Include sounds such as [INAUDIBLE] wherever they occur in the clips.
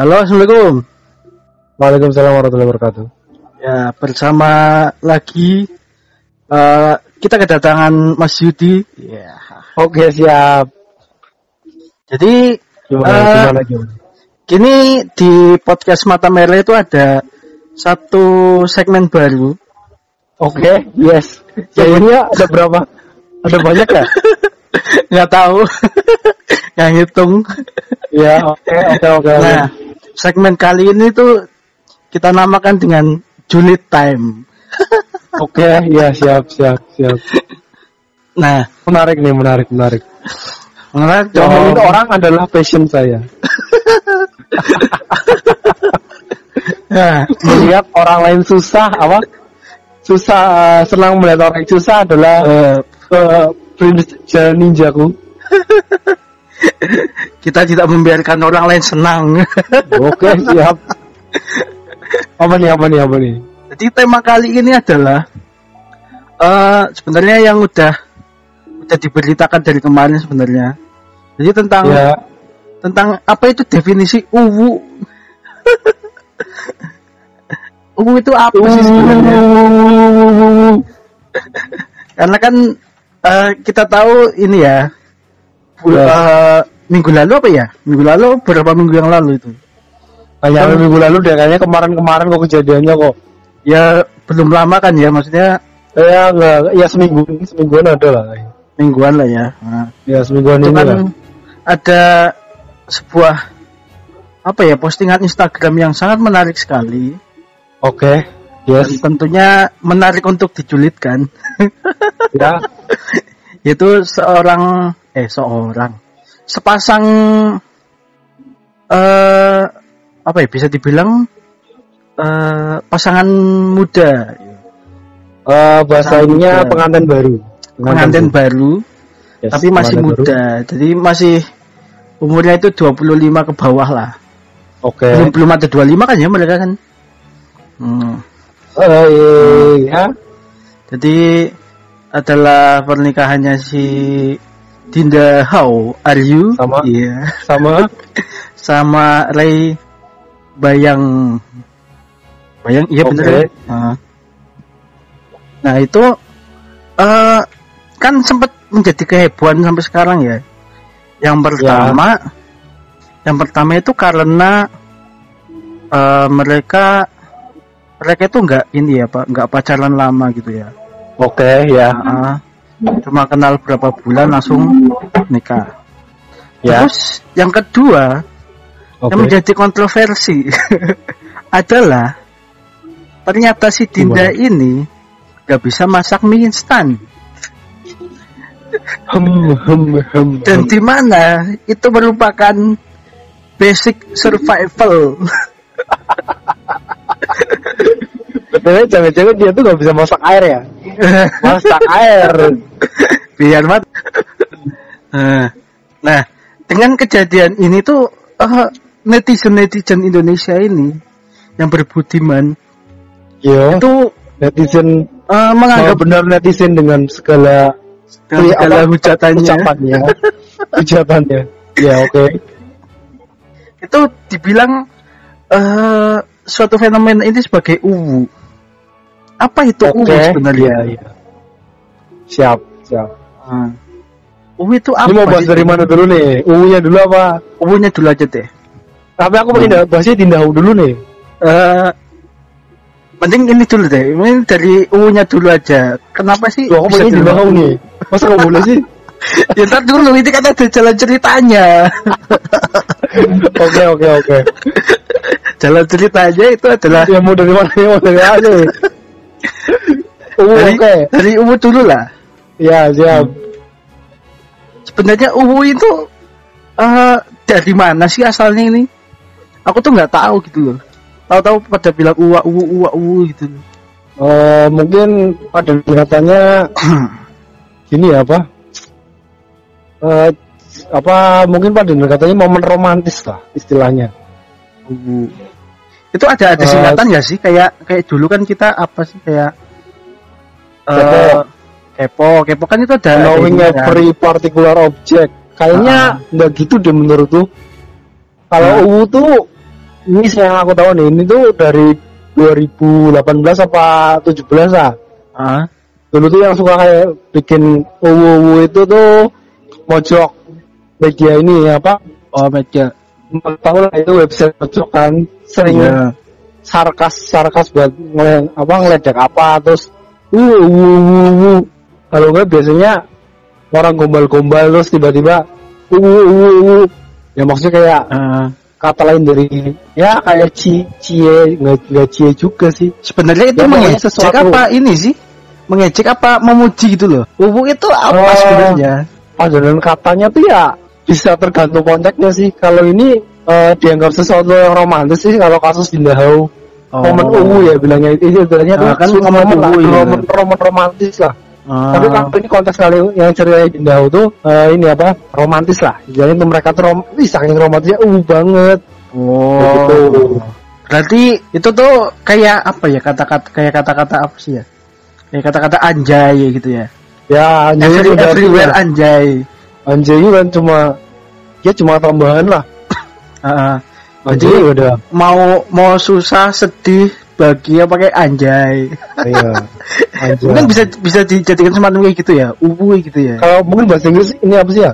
Halo, assalamualaikum. Waalaikumsalam warahmatullahi wabarakatuh. Ya, bersama lagi uh, kita kedatangan Mas Yudi. Ya. Oke siap. Jadi Gimana eh, gimana gimana? kini di podcast Mata Merah itu ada satu segmen baru. Oke yes. Ya ini ya ada berapa? Ada banyak ya? [LAUGHS] Nggak tahu, [LAUGHS] nggak ngitung. ya oke oke oke. oke. Nah, segmen kali ini tuh kita namakan dengan Julid Time. [LAUGHS] Oke ya siap siap siap. Nah, Menarik nih menarik menarik. mengenai Ngomongin orang adalah passion saya. [LAUGHS] Nah, Melihat orang lain susah apa? Susah eh, senang melihat orang susah adalah uh, prinsip jalan ninjaku. [LAUGHS] kita tidak membiarkan orang lain senang. [LAUGHS] Oke siap. Apa nih apa nih apa nih? Jadi tema kali ini adalah eh sebenarnya yang udah udah diberitakan dari kemarin sebenarnya. Jadi tentang Ya tentang apa itu definisi uwu. [LAUGHS] uwu itu apa sih sebenarnya? [LAUGHS] Karena kan eh, kita tahu ini ya, eh, minggu lalu apa ya? Minggu lalu beberapa minggu yang lalu itu. Hanya minggu lalu deh kayaknya kemarin-kemarin kok kejadiannya kok. Ya belum lama kan ya, maksudnya Ya enggak, ya seminggu semingguan ada lah. mingguan lah ya. Nah, Ya semingguan itu ini kan lah. ada sebuah apa ya postingan Instagram yang sangat menarik sekali Oke. dan Yes. tentunya menarik untuk diculitkan ya. [LAUGHS] yaitu seorang eh seorang sepasang eh apa ya bisa dibilang eh pasangan muda Eh bahasa Pengantin muda. pengantin baru. pengantin baru Yes, tapi masih pengantin baru. muda jadi masih umurnya itu 25 ke bawah lah Oke. belum belum ada 25 kan ya mereka kan hmm. Eh, ya. jadi adalah pernikahannya si Dinda How are you Sama. Iya. Sama [LAUGHS] sama Ray Bayang Bayang iya bener Oke. ya? Nah. nah itu eh kan sempat menjadi kehebohan sampai sekarang ya yang pertama yang pertama itu karena eh, mereka mereka itu nggak ini ya pak nggak pacaran lama gitu ya Oke, ya. Ah, cuma kenal berapa bulan langsung nikah Ya. terus yang kedua Oke. yang menjadi kontroversi [LAUGHS] adalah ternyata si Dinda ini nggak bisa masak mie instan Hem hem hem. dan di mana itu merupakan basic survival Betulnya jangan-jangan dia tuh gak bisa masak air ya? [LAUGHS] Masak air. Biar mat nah, [LAUGHS] nah dengan kejadian ini tuh netizen netizen Indonesia ini yang berbudiman Yo. itu Netizen eh, menganggap benar netizen dengan segala Iya, segala apa- hujatannya ucapannya. [LAUGHS] Ucapannya. Ya oke. itu dibilang eh suatu fenomena ini sebagai uwu. Apa itu uwu Oke. sebenarnya? Iya, iya. Siap, siap. Hmm. Uwu itu apa? Ini mau bahas dari mana dulu nih? Uwunya dulu apa? Uwunya dulu aja deh. Tapi aku mau tindak bahasnya tindak dulu nih. Eh mending ini dulu deh. Ini dari uwunya dulu aja. Kenapa sih? Loh, aku tindak dulu? nih. Masa nggak boleh sih? [LAUGHS] ya ntar dulu ini kan ada jalan ceritanya. Oke, oke, oke. jalan ceritanya itu adalah Ya mau dari mana? Ya mau dari mana? [LAUGHS] Uwu, dari, oke. dari uwu dulu lah. Ya, siap. sebenarnya uwu itu eh dari mana sih asalnya ini? Aku tuh nggak tahu gitu loh. Tahu-tahu pada bilang uwa uwu uwa uwu gitu. Eh, mungkin pada katanya [CLEARS THROAT] gini ya apa? Eh, apa mungkin pada katanya momen romantis lah istilahnya. Uwu. Itu ada ada singkatan nggak sih? Kayak kayak dulu kan kita apa sih kayak eh Kepo. kepo, kan itu ada Knowing kan. every particular object. Kayaknya nggak gitu deh menurutku. Kalau Hmm. UU tuh ini yang aku tahu nih ini tuh dari 2018 apa 17 lah Ah, dulu tuh yang suka kayak bikin uwu itu tuh mojok media ini apa oh media. tahu lah itu website mojok kan sering Iya. sarkas sarkas buat ngele, apa ngeledek apa terus uh, uh, uh, uh. Kalau nggak biasanya orang gombal-gombal terus tiba-tiba uh, uh, uh, uh. ya maksudnya kayak Ah, kata lain dari ya kayak ci cie nggak nggak cie juga sih sebenarnya itu Ya, mengejek sesuatu. apa ini sih? Mengejek apa memuji gitu loh? Uwu itu apa Oh. sebenarnya? padanan katanya tuh ya bisa tergantung konteksnya sih kalau ini eh, dianggap sesuatu yang romantis sih kalau kasus Dindahau momen uwu ya bilangnya itu bilangnya Ah, tuh kan momen ya. momen, momen romantis lah Ah, Tapi kalau ini konteks kali yang ceritanya Dindahau tuh eh, ini apa romantis lah. Jadi tuh mereka tuh rom Ih, saking romantisnya uh banget. oh. Begitu. Berarti itu tuh kayak apa ya kata-kata kayak kata-kata apa sih ya? Kayak kata-kata anjay gitu ya. Ya anjay Every, everywhere anjay. anjay itu kan cuma ya cuma tambahan lah. [COUGHS] Ah, Anjay Jadi- udah. mau mau susah sedih bahagia pakai anjay. Iya. Anjay. Mungkin bisa bisa dijadikan semacam kayak gitu ya, ubu gitu ya. Kalau mungkin bahasa Inggris ini apa sih ya?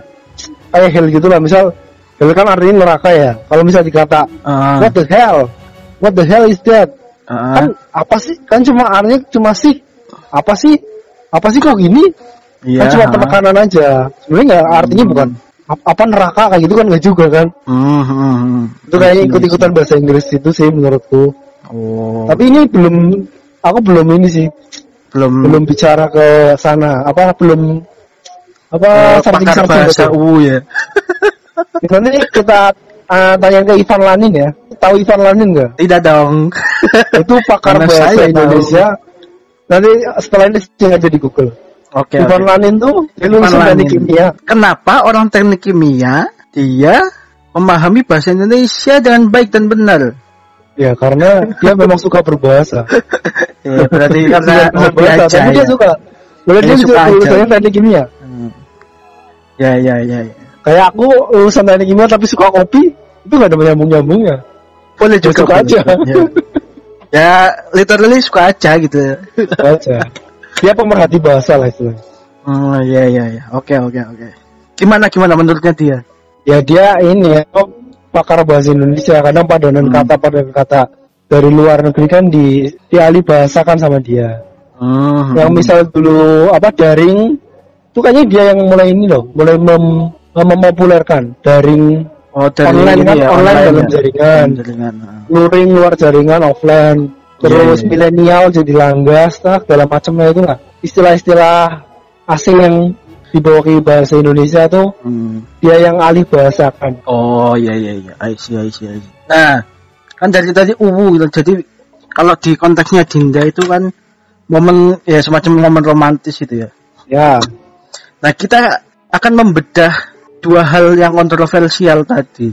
Kayak hell gitu lah. Misal hell kan artinya neraka ya. Kalau misal dikata Ah, what the hell? What the hell is that? ah, Kan apa sih? Kan cuma artinya cuma sih. Apa sih? Apa sih kok gini? iya. kan cuma penekanan aja sebenarnya nggak artinya bukan ap- apa neraka kayak gitu kan nggak juga kan Hmm, hmm, hmm. itu kayaknya Iya, ikut-ikutan bahasa Inggris itu sih menurutku Oh, tapi ini belum aku belum ini sih belum belum bicara ke sana apa belum apa eh, searching pakar searching bahasa ubu ya. [LAUGHS] nanti kita uh, tanya ke Ivan Lanin ya tahu Ivan Lanin nggak Tidak dong. [LAUGHS] itu pakar Mana bahasa saya tahu. Indonesia nanti setelah ini cek aja di Google Oke. Ivan oke. Lanin tuh dia lulusan teknik kimia Kenapa orang teknik kimia dia memahami bahasa Indonesia dengan baik dan benar? Ya karena dia memang suka berbahasa [LAUGHS] Ya, berarti karena hobi berbahasa, aja tapi dia ya. suka Boleh Dia suka lulusannya teknik kimia Hmm. Ya, ya, ya, ya. kayak aku lulusan teknik kimia tapi suka kopi itu gak ada nyambung nyambungnya Boleh Ya, juga. suka aja. Ya. ya, literally suka aja gitu. aja dia pemerhati bahasa lah itu Oh, ya, ya, ya. Oke, oke, oke. Gimana, gimana menurutnya dia? ya dia ini ya pakar bahasa Indonesia kadang padanan Hmm. kata padanan kata dari luar negeri kan di dialih bahasakan sama dia Hmm. yang misal dulu apa daring itu kayaknya dia yang mulai ini loh mulai mem, mempopulerkan daring oh, online kan, ya, online dalam ya. jaringan. Dalam jaringan. luring luar jaringan offline terus Iya, iya. milenial jadi langgas nah segala macamnya itu nggak istilah-istilah asing yang dibawa ke bahasa Indonesia tuh Hmm. dia yang alih bahasakan Oh iya iya iya, I see I see I see. Nah, kan dari tadi uwu gitu. Jadi kalau di konteksnya Dinda itu kan momen ya semacam momen romantis gitu ya. ya Nah kita akan membedah dua hal yang kontroversial tadi.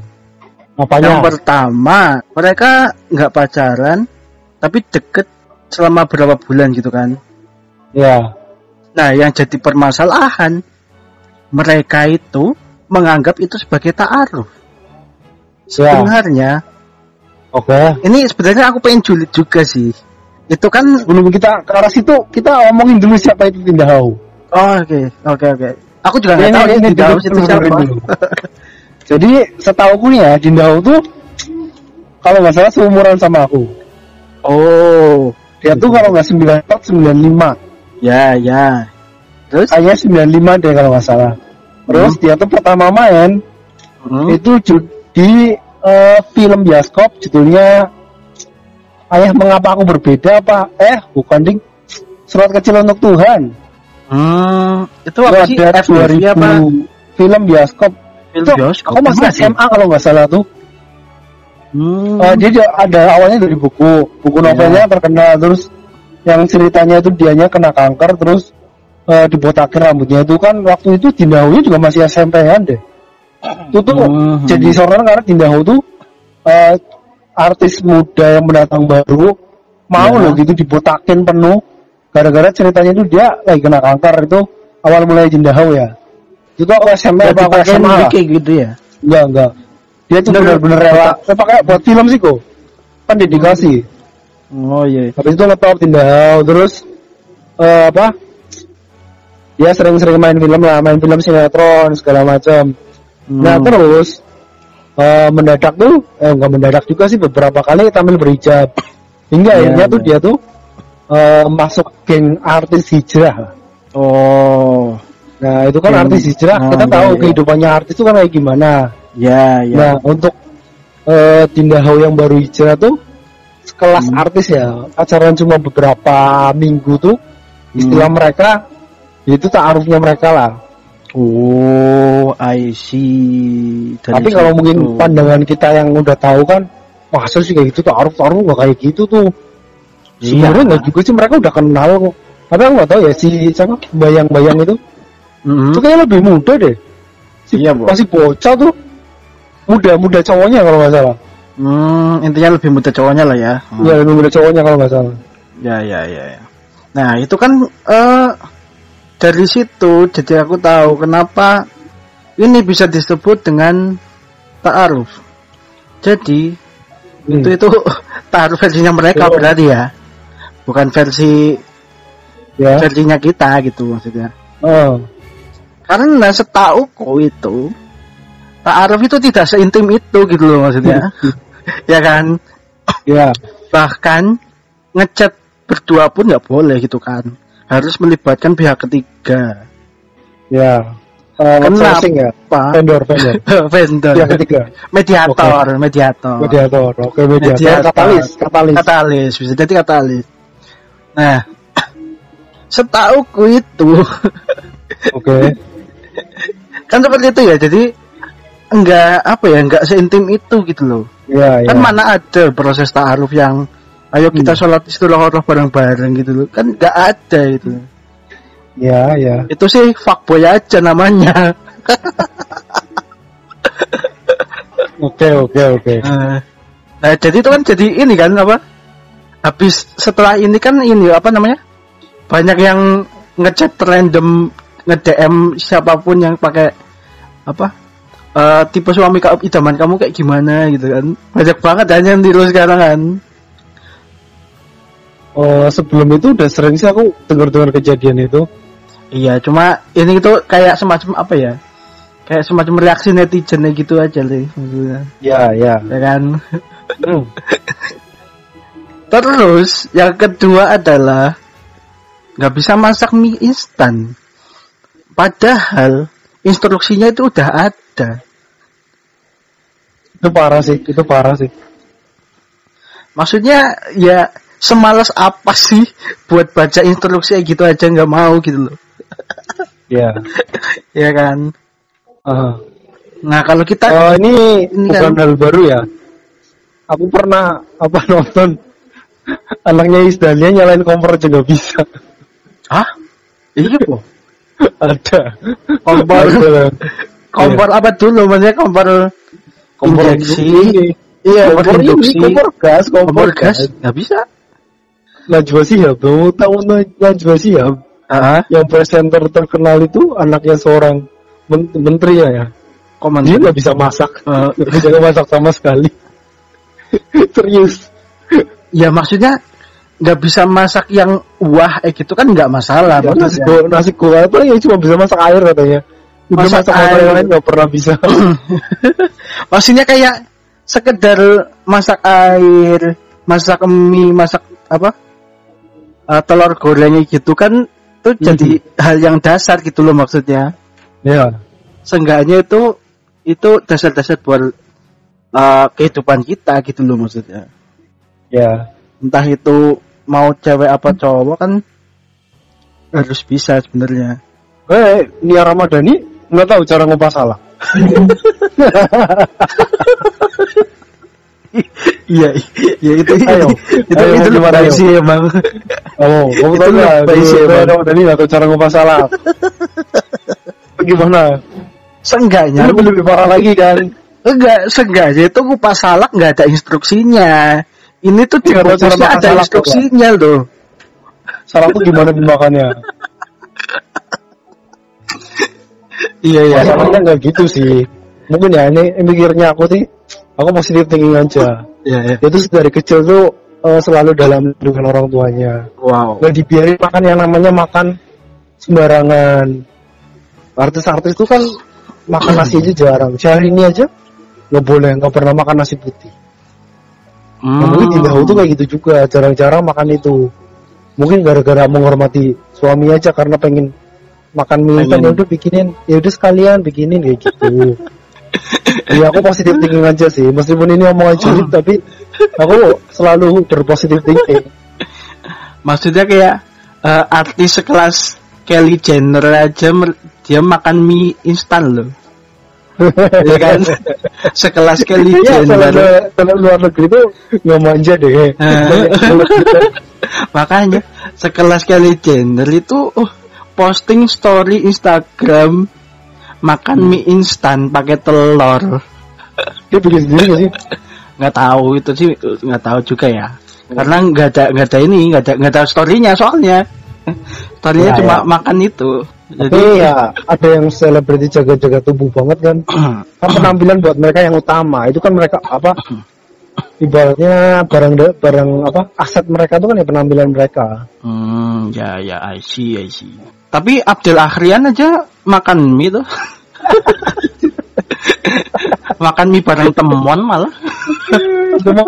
Yang apanya pertama mereka nggak pacaran tapi deket selama berapa bulan gitu kan. ya Nah yang jadi permasalahan mereka itu menganggap itu sebagai ta'aruf. ya Sebenarnya oke ini sebenarnya aku pengen julid juga sih. Itu kan sebelum kita ke arah situ kita omongin dulu siapa itu Tindahau oh, oke oke oke. Aku juga nggak tahu ini- ini situ dulu, siapa. dulu. [LAUGHS] jadi setahuku nih ya Dindahau tuh kalau nggak salah seumuran sama aku Oh, dia tuh kalau nggak 94 95 ya ya. Terus? kayaknya 95 deh kalau nggak salah terus dia tuh pertama main Hmm. itu di eh, film bioskop judulnya Ayah mengapa aku berbeda apa eh bukan ding surat kecil untuk Tuhan Hmm, itu apa sih? ada FWB 2000 apa? film bioskop Film itu bioskop. aku masih? SMA kalau nggak salah tuh Hmm. Eh, dia ada awalnya dari buku buku Ya. novelnya terkenal terus yang ceritanya itu dianya kena kanker terus eh, dibotakin rambutnya itu kan waktu itu Dindahunya juga masih SMP-an deh. Itu tuh Hmm. jadi sorotan karena Dindahu tuh eh, artis muda yang mendatang baru mau Ya. loh gitu dibotakin penuh. Gara-gara ceritanya itu dia lagi kena kanker itu awal mulai Dindahu ya. Itu aku SMP apa aku pakai SMA gitu ya. enggak enggak. Dia tuh benar-benar rela. Saya pakai buat film sih kok. Kan dedikasi Oh iya. habis itu ngetop tindak terus eh, apa dia sering-sering main film lah main film sinetron segala macam nah Hmm. terus eh, mendadak tuh eh enggak mendadak juga sih beberapa kali tampil berhijab hingga Iya, akhirnya tuh iya. dia tuh eh, masuk geng artis hijrah Oh. nah itu kan Geng- artis hijrah oh, kita iya, tahu iya. kehidupannya artis itu kan kayak gimana Ya, ya. Nah, untuk eh Dinda Hau yang baru hijrah tuh sekelas Hmm. artis ya, pacaran cuma beberapa minggu tuh istilah Hmm. mereka itu taarufnya mereka lah. Oh, I see. Dari Tapi kalau mungkin pandangan kita yang udah tahu kan, masa sih kayak gitu taaruf taaruf nggak kayak gitu tuh. Iya. Sebenarnya nggak juga sih mereka udah kenal kok. Tapi aku nggak tahu ya si siapa bayang-bayang itu, Mhm. itu kayaknya lebih muda deh. Si, Iya, Bo. masih bocah tuh. Muda, muda cowoknya kalau nggak salah. Hmm, intinya lebih muda cowoknya lah ya. Hmm. Iya, lebih muda cowoknya kalau nggak salah. Ya, ya, ya, ya. Nah, itu kan eh dari situ jadi aku tahu kenapa ini bisa disebut dengan ta'aruf. Jadi Hmm. itu itu [LAUGHS] ta'aruf versinya mereka Oh. berarti ya. Bukan versi Ya. versinya kita gitu maksudnya. Oh. Karena setauku itu ta'aruf itu tidak seintim itu gitu loh maksudnya. [LAUGHS] ya kan? Ya. bahkan ngechat berdua pun nggak boleh gitu kan harus melibatkan pihak ketiga Ya. Uh, Kenapa? ya. Vendor, vendor. [LAUGHS] vendor Yang ketiga. mediator mediator Mediator. Oke, mediator. Mediator. Katalis, katalis. katalis bisa jadi katalis nah [COUGHS] setauku itu [LAUGHS] Oke. kan seperti itu ya jadi enggak apa ya enggak seintim itu gitu loh Ya, ya. kan mana ada proses ta'aruf yang ayo kita Hmm. sholat istighfar bareng-bareng gitu loh. Kan enggak ada itu. Ya, ya. itu sih fuckboy aja namanya. Oke, oke, oke. Eh, [LAUGHS] nah jadi itu kan jadi ini kan apa? Habis setelah ini kan ini apa namanya? Banyak yang ngechat random nge DM siapa pun yang pakai apa? Eh, tipe suami idaman kamu kayak gimana? gitu kan. Banyak banget kan yang tiru sekarang kan Oh, sebelum itu udah sering sih aku dengar-dengar kejadian itu. iya cuma ini itu kayak semacam apa ya kayak semacam reaksi netizen gitu aja sih maksudnya Ya, ya. ya kan Hmm. [LAUGHS] Terus yang kedua adalah nggak bisa masak mie instan. Padahal instruksinya itu udah ada. Itu parah sih, itu parah sih. Maksudnya ya semalas apa sih buat baca instruksi gitu aja nggak mau gitu loh. Ya. [LAUGHS] Ya kan. Ah. Nah kalau kita Oh, ini Ini bukan kan- hal baru ya. Aku pernah apa [LAUGHS] nonton anaknya Isdania nyalain kompor aja nggak bisa. ah iya po [LAUGHS] Ada. kompor Ada. kompor apa dulu maksudnya kompor Kompor injeksi iya Kompor induksi kompor gas, kompor gas nggak bisa Najwa Shihab, kamu tahu Naj- Najwa Shihab ah yang presenter terkenal itu anaknya seorang men- menteri ya, komen Dia nggak bisa masak, Eh, nggak bisa masak sama sekali. [LAUGHS] Serius. ya maksudnya nggak bisa masak yang wah eh gitu kan nggak masalah Ya, nasi go, nasi goreng apa ya cuma bisa masak air katanya. Udah Masak masak, air. yang lain nggak pernah bisa. [LAUGHS] maksudnya kayak sekedar masak air masak mie masak apa eh, telur gorengnya gitu kan itu jadi hal yang dasar gitu loh maksudnya ya. seenggaknya itu itu dasar-dasar buat eh, kehidupan kita gitu loh maksudnya Ya. entah itu mau cewek apa cowok kan harus bisa sebenarnya Eh, Nia Ramadhani nggak tahu cara ngupas salah. [LAUGHS] iya iya itu Ayo, itu ayo, itu ayo? sih emang Oh, kamu Itu tahu nggak? Bang. Ramadhani nggak tahu cara ngupas salah. Gimana? seenggaknya Ini lebih, lebih parah lagi kan? enggak seenggaknya itu kupas salak nggak ada instruksinya ini tuh di makan ada salak, instruksinya loh Salah tuh gimana dimakannya? iya iya Masalahnya nggak gitu sih. mungkin ya ini mikirnya aku sih aku positif thinking aja Ya, ya. itu dari kecil tuh eh, selalu dalam dengan orang tuanya. Wow. nggak dibiarin makan yang namanya makan sembarangan. Artis-artis itu kan makan nasi aja jarang. Sehari ini aja nggak boleh nggak pernah makan nasi putih. Nah, mungkin di Dahu tuh kayak gitu juga jarang-jarang makan itu. Mungkin gara-gara menghormati suami aja karena pengen makan mie ya udah bikinin ya udah sekalian bikinin kayak gitu [LAUGHS] ya aku positif thinking aja sih meskipun ini omongan julid tapi aku selalu berpositif thinking Maksudnya kayak eh, artis sekelas Kelly Jenner aja dia makan mie instan loh. [LAUGHS] ya kan? Sekelas Kelly Iya, kalau Jenner. kalau luar negeri tuh nggak manja deh. Kita, [LAUGHS] Makanya sekelas Kelly Jenner itu oh, posting story Instagram makan mie instan pakai telur. [LAUGHS] dia bikin sendiri nggak sih? Nggak tahu itu sih nggak tahu juga ya. Karena nggak ada nggak ada ini nggak ada nggak ada storynya soalnya. Storynya Ya, cuma ya. makan itu. Jadi Tapi ya ada yang selebriti jaga-jaga tubuh banget kan. [CLEARS THROAT] Kan penampilan buat mereka yang utama itu kan mereka apa? Ibaratnya barang da- barang apa? Aset mereka itu kan ya penampilan mereka. Hmm, ya ya I see I see. Tapi Abdel Akhrian aja makan mie tuh. [LAUGHS] makan mie bareng temuan malah. Cuma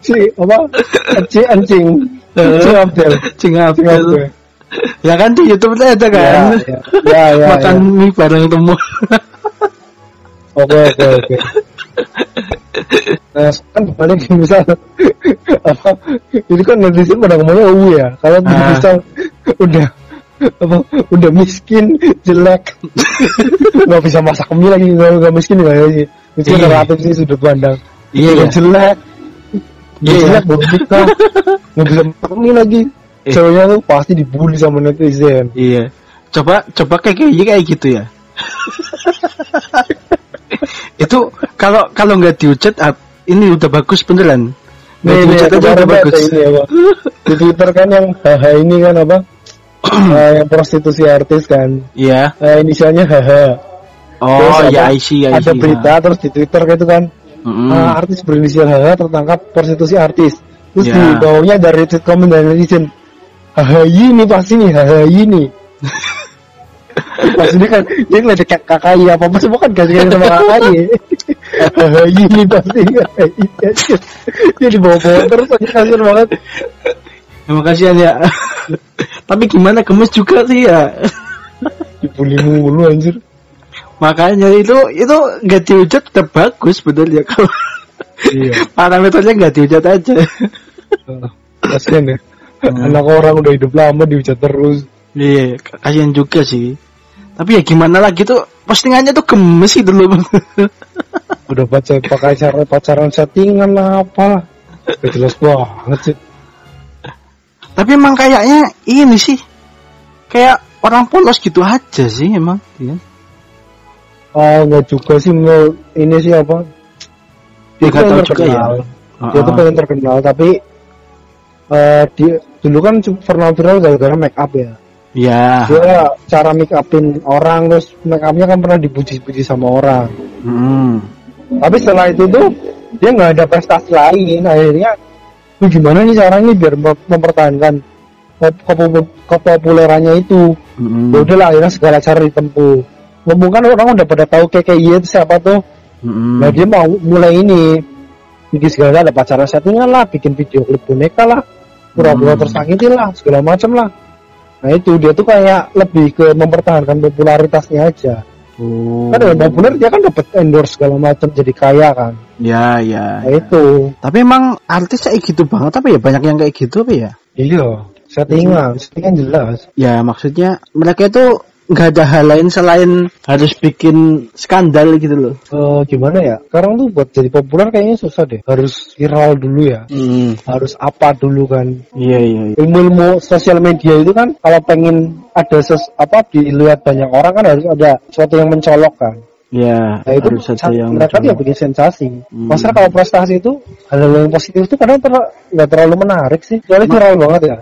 si apa? Anjing anjing. Abdel. Cing Anjing Abdel. Ya kan di YouTube ada kan. Ya, ya, ya, makan ya. mie bareng temuan. Oke oke oke. Nah, kan balik misal apa ini kan netizen pada ngomongnya U ya. Kalau Ah. misal udah apa udah miskin jelek [LAUGHS] nggak bisa masak mie lagi nggak nggak miskin nggak ya sih miskin Iya. relatif sih sudut pandang Iya, Udah iya. jelek Iya. Udah jelek belum nikah [LAUGHS] nggak bisa masak mie lagi Eh. ceweknya tuh pasti dibully sama netizen Iya. Coba coba kayak kayak kayak gitu ya. [LAUGHS] itu kalau kalau nggak diucet ah, ini udah bagus beneran. Nggak diucet aja udah bagus. ini apa di Twitter kan yang haha ini kan apa [CLEARS THROAT] Eh, yang prostitusi artis kan. Iya. Eh, inisialnya haha. Oh Terus ya apa, I see I ada see. berita terus di Twitter gitu kan. Mm-mm. eh, artis berinisial haha tertangkap prostitusi artis. Terus Ya. di bawahnya dari tweet komen dari netizen haha ini pasti nih haha ini. [LAUGHS] Pas ini kan dia ngeliat kak kakai apa apa semua kan kasih sama kakai [LAUGHS] haha ini pasti dia dibawa-bawa terus aja kasihan banget Terima kasih ya. [LAUGHS] Tapi gimana gemes juga sih ya. dibully mulu anjir Makanya itu itu nggak diujat udah bagus bener ya kalau iya [LAUGHS] parameternya nggak diujat aja. kasihan ya Hmm. anak orang udah hidup lama dihujat terus Iya, kasihan juga sih. Tapi ya gimana lagi tuh postingannya tuh gemes sih dulu. udah baca pakai cara pacaran settingan lah apa jelas banget sih Tapi emang kayaknya ini sih kayak orang polos gitu aja sih emang. Iya. ah nggak juga sih menurut ini sih apa Ya, dia nggak tuh tahu juga ya. terkenal dia tuh Ah. pengen terkenal tapi eh dia dulu kan cuma pernah viral gara-gara make up ya Ya. dia cara make upin orang terus make upnya kan pernah dipuji-puji sama orang Hmm. tapi setelah itu tuh dia nggak ada prestasi lain akhirnya "Lu gimana nih caranya biar mem- mempertahankan kep- kepo- kepopulerannya itu Hmm. ya udahlah akhirnya segala cara ditempuh ngomong kan orang udah pada tahu kayak kayak itu siapa tuh Hmm. nah dia mau mulai ini bikin segala ada pacaran settingan lah bikin video klip boneka lah pura-pura Hmm. tersakiti lah segala macam lah nah itu dia tuh kayak lebih ke mempertahankan popularitasnya aja Oh. kan udah populer dia kan dapat endorse segala macam jadi kaya kan Ya, ya. nah itu Tapi emang artis kayak gitu banget apa ya? Banyak yang kayak gitu apa ya? iya settingan settingan jelas Ya maksudnya mereka itu nggak ada hal lain selain harus bikin skandal gitu loh. Eh, gimana ya sekarang tuh buat jadi populer kayaknya susah deh harus viral dulu ya Hmm. harus apa dulu kan Iya iya. iya. ilmu-ilmu sosial media itu kan kalau pengen ada ses apa dilihat banyak orang kan harus ada sesuatu yang mencolok kan Ya nah itu harus ada sa- yang mereka dia bikin sensasi Hmm. masalah kalau prestasi itu hal-hal yang positif itu kadang ter- nggak terlalu menarik sih soalnya viral banget ya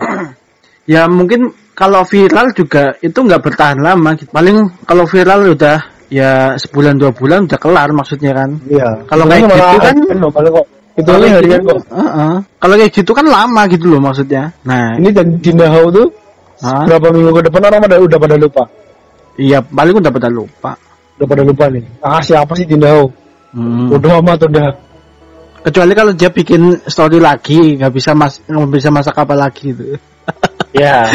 Ya mungkin kalau viral juga itu nggak bertahan lama. gitu. Paling kalau viral udah ya sebulan dua bulan udah kelar maksudnya kan. Iya. Kalau kayak Itu gitu kan- paling kok. Itu Kalau kayak gitu, kok. Heeh. Kalau kayak gitu kan lama gitu loh maksudnya. Nah, Ini dan di Dahau tuh Hah? berapa minggu ke depan orang pada udah pada lupa. iya paling udah pada lupa. Udah pada lupa nih. Ah siapa sih di Dahau? Hmm. Udah amat udah. Kecuali kalau dia bikin story lagi, nggak bisa mas nggak bisa masak apa lagi gitu. Ya.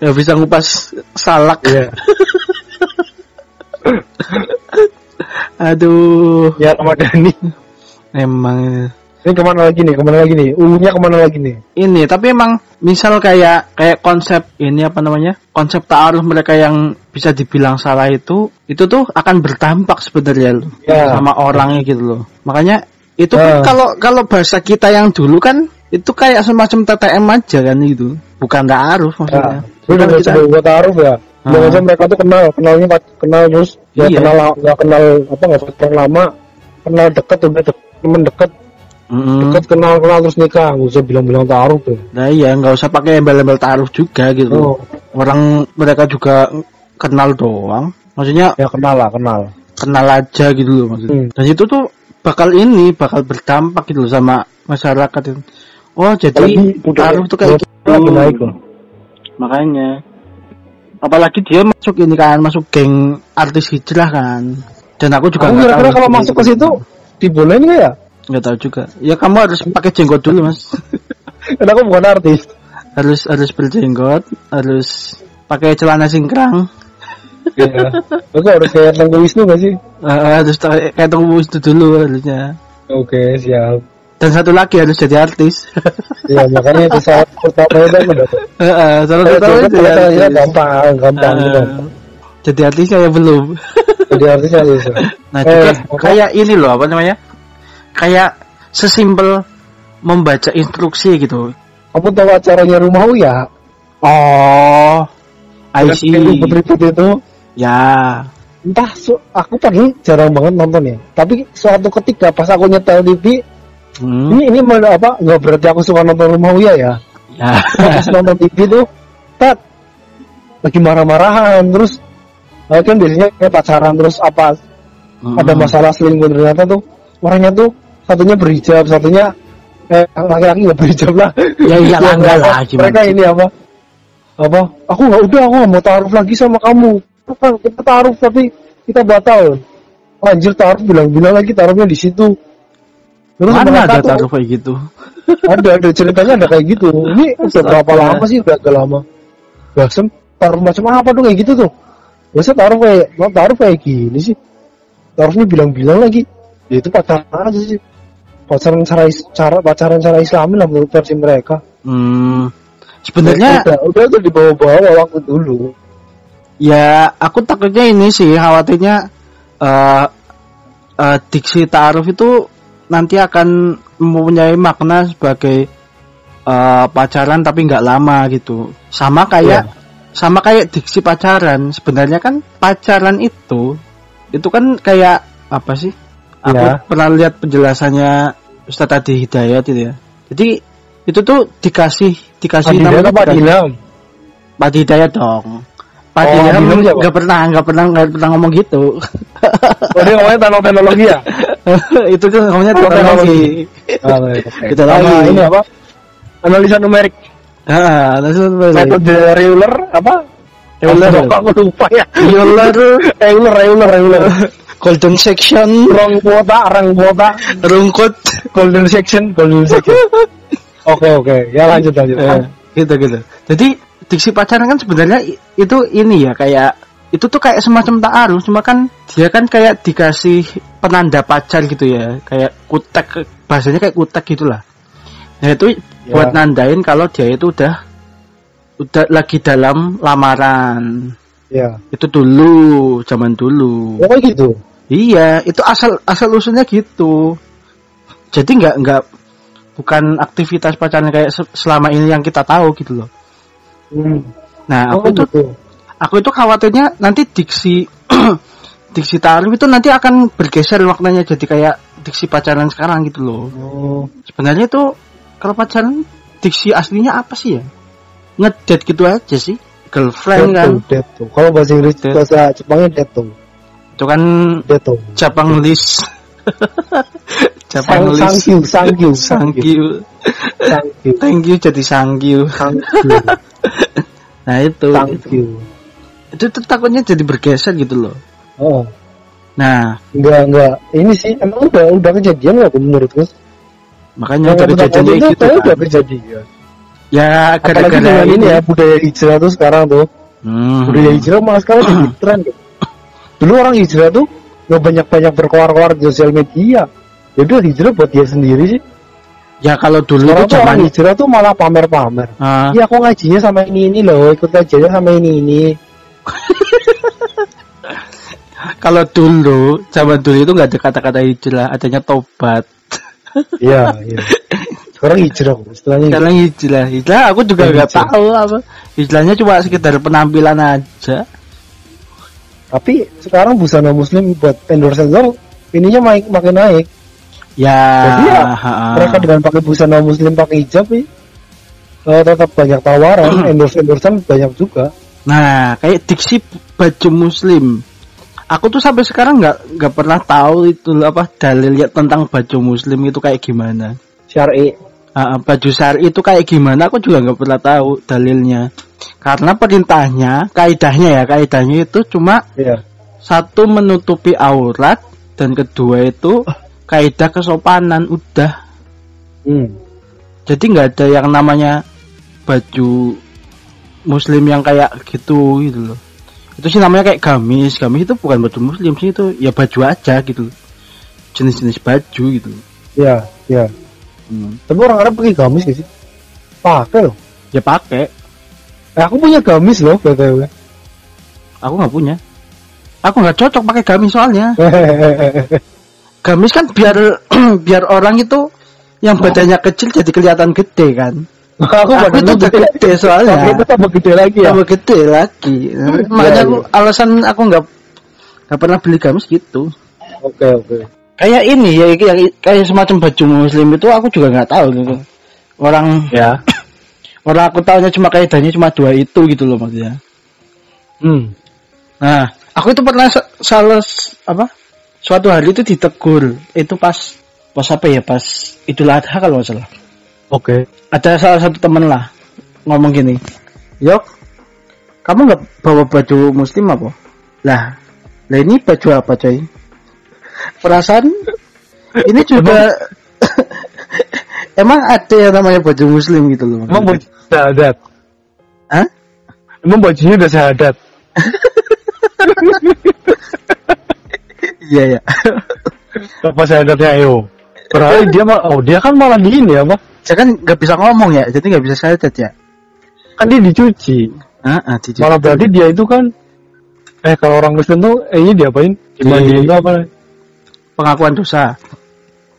Nggak bisa ngupas salak. Iya. [LAUGHS] Aduh, Ya Ramadhani. emang Ini ke mana lagi nih? Ke mana lagi nih? Ulunya ke mana lagi nih? ini tapi emang misal kayak kayak konsep ini apa namanya konsep ta'aruf mereka yang bisa dibilang salah itu itu tuh akan berdampak sebenarnya loh Ya. sama orangnya gitu loh makanya itu kan Ya. kalau kalau bahasa kita yang dulu kan itu kayak semacam TTM aja kan itu bukan ta'aruf Ya. maksudnya Lu udah Bukan nggak kita- buat taruh ya? Ah. Jangan sampai mereka tuh kenal, kenalnya kenal terus nggak Iya. kenal nggak kenal apa nggak pacaran lama, kenal deket udah deket, temen deket, Mm-mm. deket kenal kenal terus nikah, nggak usah bilang-bilang taruh tuh. Nah iya nggak usah pakai embel-embel ta'aruf juga gitu Oh, orang mereka juga kenal doang maksudnya ya kenal lah, kenal. kenal aja gitu loh maksudnya. Hmm. Dan itu tuh bakal ini bakal berdampak gitu loh sama masyarakat itu. Oh jadi taruh tuh kayak gitu. lagi naik loh. Makanya. Apalagi dia masuk ini kan, masuk geng artis hijrah kan. Dan aku juga nggak kira-kira tahu kalau masuk ke situ dibolehin nggak ya? nggak tahu juga. Ya kamu harus pakai jenggot dulu mas. [LAUGHS] Karena aku bukan artis. harus harus berjenggot, harus pakai celana singkrang, Iya. Aku harus kayak Tengku Wisnu nggak sih? Eh, harus kayak tunggu itu dulu harusnya. Oke, siap. Dan satu lagi harus jadi artis. [LAUGHS] Iya, makanya itu saat pertama itu aku dapat. Heeh, salah jadi ternyata ya artis. gampang, gampang Eh, gitu. jadi artis saya belum. [LAUGHS] Jadi artisnya bisa. [LAUGHS] Nah, Eh, juga apa? kayak ini loh apa namanya? Kayak sesimpel membaca instruksi gitu. Kamu tahu acaranya rumah ya? Oh, I see. Ribut-ribut itu. Ya. Entah, aku padahal jarang banget nonton ya. Tapi suatu ketika pas aku nyetel TV, Hmm. ini ini mana apa? Nggak berarti aku suka nonton rumah Uya ya. Ya. Pas nonton TV tuh, tat lagi marah-marahan terus eh, kan biasanya kayak pacaran terus apa Hmm. ada masalah selingkuh ternyata tuh orangnya tuh satunya berhijab satunya eh laki-laki nggak berhijab lah Ya Yang enggak lah, mereka ini apa apa aku nggak udah aku mau taruh lagi sama kamu kita taruh tapi kita batal anjir taruh bilang-bilang lagi taruhnya di situ terus Mana mereka ada taruh kayak gitu? ada ada ceritanya ada kayak gitu. Ini udah berapa lama sih? Udah agak lama. Basem taruh macam apa tuh kayak gitu tuh? Biasa taruh kayak mau taruh kayak gini sih. Taruhnya bilang-bilang lagi. Ya itu pacaran aja sih. Pacaran cara cara pacaran cara islami lah menurut versi mereka. Hmm. Sebenarnya udah, udah tuh dibawa-bawa waktu dulu. Ya aku takutnya ini sih khawatirnya eh eh, diksi ta'aruf itu nanti akan mempunyai makna sebagai eh, pacaran tapi nggak lama gitu sama kayak sama kayak diksi pacaran sebenarnya kan pacaran itu itu kan kayak apa sih aku Ya. pernah lihat penjelasannya Ustadz Adi Hidayat itu ya jadi itu tuh dikasih dikasih namanya apa bukan- Adinam? Pak Hidayat dong. Pak Oh, siapa? nggak pernah nggak pernah nggak pernah ngomong gitu. [LAUGHS] Oh dia ngomongnya tentang teknologi ya? [LAUGHS] itu kan ngomongnya Oh, teknologi. Ah, baik, oke. Kita Sama lagi. ini apa? Analisa numerik. Ah, langsung Metode Euler apa? Euler. Kok aku lupa ya? Euler [LAUGHS] Euler, Euler, Euler. golden section Rong kuota, rang kuota, rungkut golden section, golden section. Oke, oke. Ya lanjut lanjut. Eh, gitu gitu. Jadi diksi pacaran kan sebenarnya itu ini ya kayak itu tuh kayak semacam ta'aruf cuma kan dia kan kayak dikasih penanda pacar gitu ya kayak kutek bahasanya kayak kutek gitulah nah itu Ya. buat nandain kalau dia itu udah udah lagi dalam lamaran Ya. itu dulu zaman dulu Oh gitu. iya itu asal asal usulnya gitu jadi nggak nggak bukan aktivitas pacaran kayak se- selama ini yang kita tahu gitu loh Hmm. nah Oh aku itu gitu. aku itu khawatirnya nanti diksi [CLEARS THROAT] diksi tarif itu nanti akan bergeser maknanya jadi kayak diksi pacaran sekarang gitu loh Oh. sebenarnya itu kalau pacaran diksi aslinya apa sih ya ngedate gitu aja sih girlfriend kan Dead tuh, dead tuh. Kalau bahasa Inggris Dead. bahasa Jepangnya dead tuh. itu kan Itu. Jepang Jepang Sang, list sangkyu, sangkyu, Sangkyu sangkyu, Thank you jadi sangkyu sangkyu, [LAUGHS] Nah itu sangkyu. Itu tuh takutnya jadi bergeser gitu loh Oh, Nah enggak enggak. Ini sih emang udah udah kejadian nggak menurutku? makanya udah kejadian itu kayak gitu kayak udah kan. kejadian. Ya gara-gara ini ini ya budaya hijrah tuh sekarang tuh. Hmm. Budaya hijrah malah sekarang jadi [COUGHS] tren. Gitu. Dulu orang hijrah tuh nggak banyak-banyak berkoar-koar di sosial media. Ya udah hijrah buat dia sendiri sih. Ya kalau dulu Sekarang itu tuh zaman hijrah tuh malah pamer-pamer. Ah, Iya aku ngajinya sama ini ini loh, ikut kajiannya sama ini ini. [LAUGHS] kalau dulu zaman dulu itu nggak ada kata-kata hijrah, adanya tobat. [LAUGHS] Iya, iya. Sekarang hijrah, istilahnya. Sekarang hijrah, hijrah aku juga Ya, nggak tahu apa. Hijrahnya cuma sekedar penampilan aja. Tapi sekarang busana muslim buat endorse endorse ininya makin makin naik. Ya, Jadi ya. Mereka dengan pakai busana muslim pakai hijab nih, eh, tetap banyak tawaran, endorse endorsean banyak juga. Nah, kayak diksi baju muslim. Aku tuh sampai sekarang nggak nggak pernah tahu itu apa dalil ya tentang baju muslim itu kayak gimana. Syar'i. Ah, baju syari itu kayak gimana aku juga nggak pernah tahu dalilnya. Karena perintahnya, kaidahnya ya, kaidahnya itu cuma Iya. satu menutupi aurat dan kedua itu kaidah kesopanan udah. Hmm. Jadi nggak ada yang namanya baju muslim yang kayak gitu gitu loh. Itu sih namanya kayak gamis. Gamis itu bukan baju muslim sih itu ya baju aja gitu. Jenis-jenis baju gitu. Iya, iya. Hmm. Tapi orang Arab pakai gamis gak sih? Pakai loh. Ya pakai. Eh, aku punya gamis loh, btw. Aku nggak punya. Aku nggak cocok pakai gamis soalnya. [LAUGHS] Gamis kan biar [CLEARS THROAT] biar orang itu yang badannya kecil jadi kelihatan gede kan. aku Aku badannya itu udah gede soalnya. Badannya tambah gede lagi ya. Tambah gede lagi. Makanya Iya, aku alasan aku nggak nggak pernah beli gamis gitu. Oke, oke. Kayak ini ya kayak, kayak semacam baju muslim itu aku juga nggak tahu gitu. Orang Ya. [COUGHS] orang aku tahunya cuma kaidahnya cuma dua itu gitu loh maksudnya. Hmm. Nah, aku itu pernah sa- salah apa? Suatu hari itu ditegur. Itu pas pas apa ya? Pas Idul Adha kalau nggak salah. Oke. Ada salah satu temen lah ngomong gini. Yok, kamu nggak bawa baju muslim apa? Lah, lah ini baju apa coy? Perasaan ini juga [LAUGHS] emang ada yang namanya baju muslim gitu loh. Emang baju syahadat. Hah? Emang bajunya udah syahadat. [LAUGHS] Iya ya. Apa syahadatnya ayo? Berarti dia mah, oh dia kan malah di ini apa? Saya kan nggak bisa ngomong ya, jadi nggak bisa syahadat ya. Kan dia dicuci. Ah, ah, di- Malah berarti dia itu kan eh kalau orang Kristen tuh eh ini diapain? Dimandiin apa? Pengakuan dosa.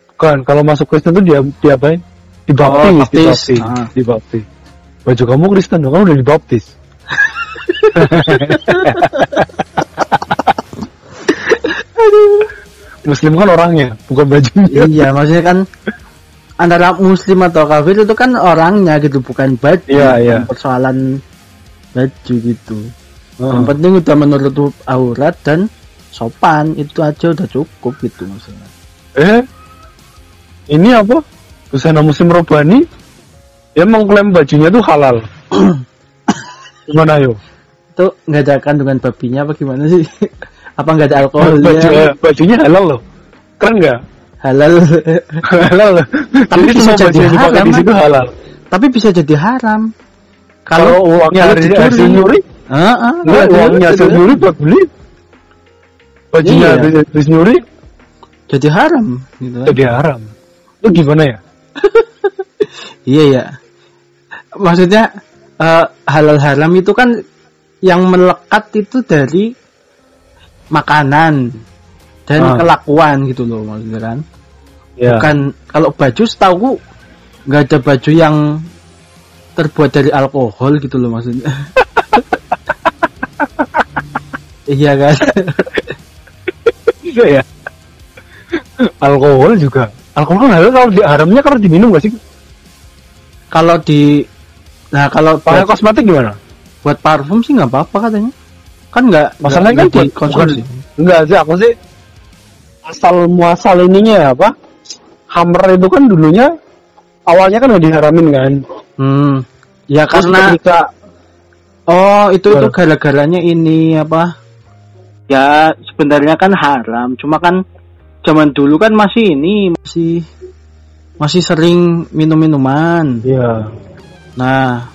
Bukan, kalau masuk Kristen tuh dia diapain? Dibaptis, Oh, baptis. dibaptis, Ah. dibaptis. Baju kamu Kristen dong, kan udah dibaptis. [LAUGHS] Muslim kan orangnya, bukan bajunya. iya, maksudnya kan antara muslim atau kafir itu kan orangnya gitu, bukan baju. Iya, iya. Persoalan baju gitu. Yang Heeh. penting udah menutup aurat dan sopan itu aja udah cukup gitu maksudnya. Eh, ini apa? Busana Muslim Robani, dia mengklaim bajunya tuh halal. [COUGHS] Gimana yo? Itu nggak ada kandungan babinya apa gimana sih? [LAUGHS] apa nggak ada Baju, alkoholnya? bajunya halal loh. Keren nggak? Halal. [LAUGHS] halal loh. Tapi Jadi bisa jadi haram, di situ halal. Tapi bisa jadi haram. Kalau uangnya dari nyuri, enggak kalau uangnya hasil nyuri buat beli. Bajunya Iya. habis nyuri jadi haram gitu kan. jadi haram. Itu gimana ya? [LAUGHS] Iya ya. Maksudnya eh, halal haram itu kan yang melekat itu dari makanan dan Ah. kelakuan gitu loh maksudnya kan. Ya. Bukan kalau baju setahu nggak ada baju yang terbuat dari alkohol gitu loh maksudnya. [LAUGHS] iya kan. [LAUGHS] Iya ya. Alkohol juga. Alkohol kan halal kalau di haramnya kalau diminum gak sih? kalau di nah kalau Pakai kosmetik gimana? buat parfum sih nggak apa-apa katanya. Kan nggak Masalahnya kan buat- dikonsumsi. bukan- enggak sih aku sih asal muasal ininya ya, apa hammer itu kan dulunya awalnya kan nggak diharamin kan Hmm. Ya Terus karena ketika oh itu itu gara-garanya ini apa? Ya sebenarnya kan haram, cuma kan zaman dulu kan masih ini masih masih sering minum-minuman. ya Nah,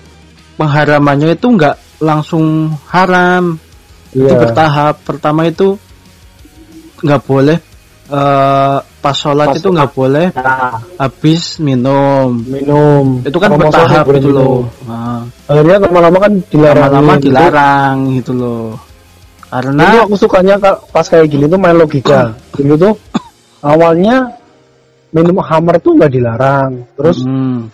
pengharamannya itu nggak langsung haram, itu Iya. bertahap. Pertama itu nggak boleh eh, pas sholat Pas itu nggak boleh Nah, habis minum. minum Itu kan bertahap gitu loh. minum. Nah, akhirnya lama-lama kan dilarang lama-lama dilarang gitu loh. Karena Itu aku sukanya ka- pas kayak gini tuh main logika. Dulu tuh awalnya minum hammer tuh nggak dilarang. Terus Hmm,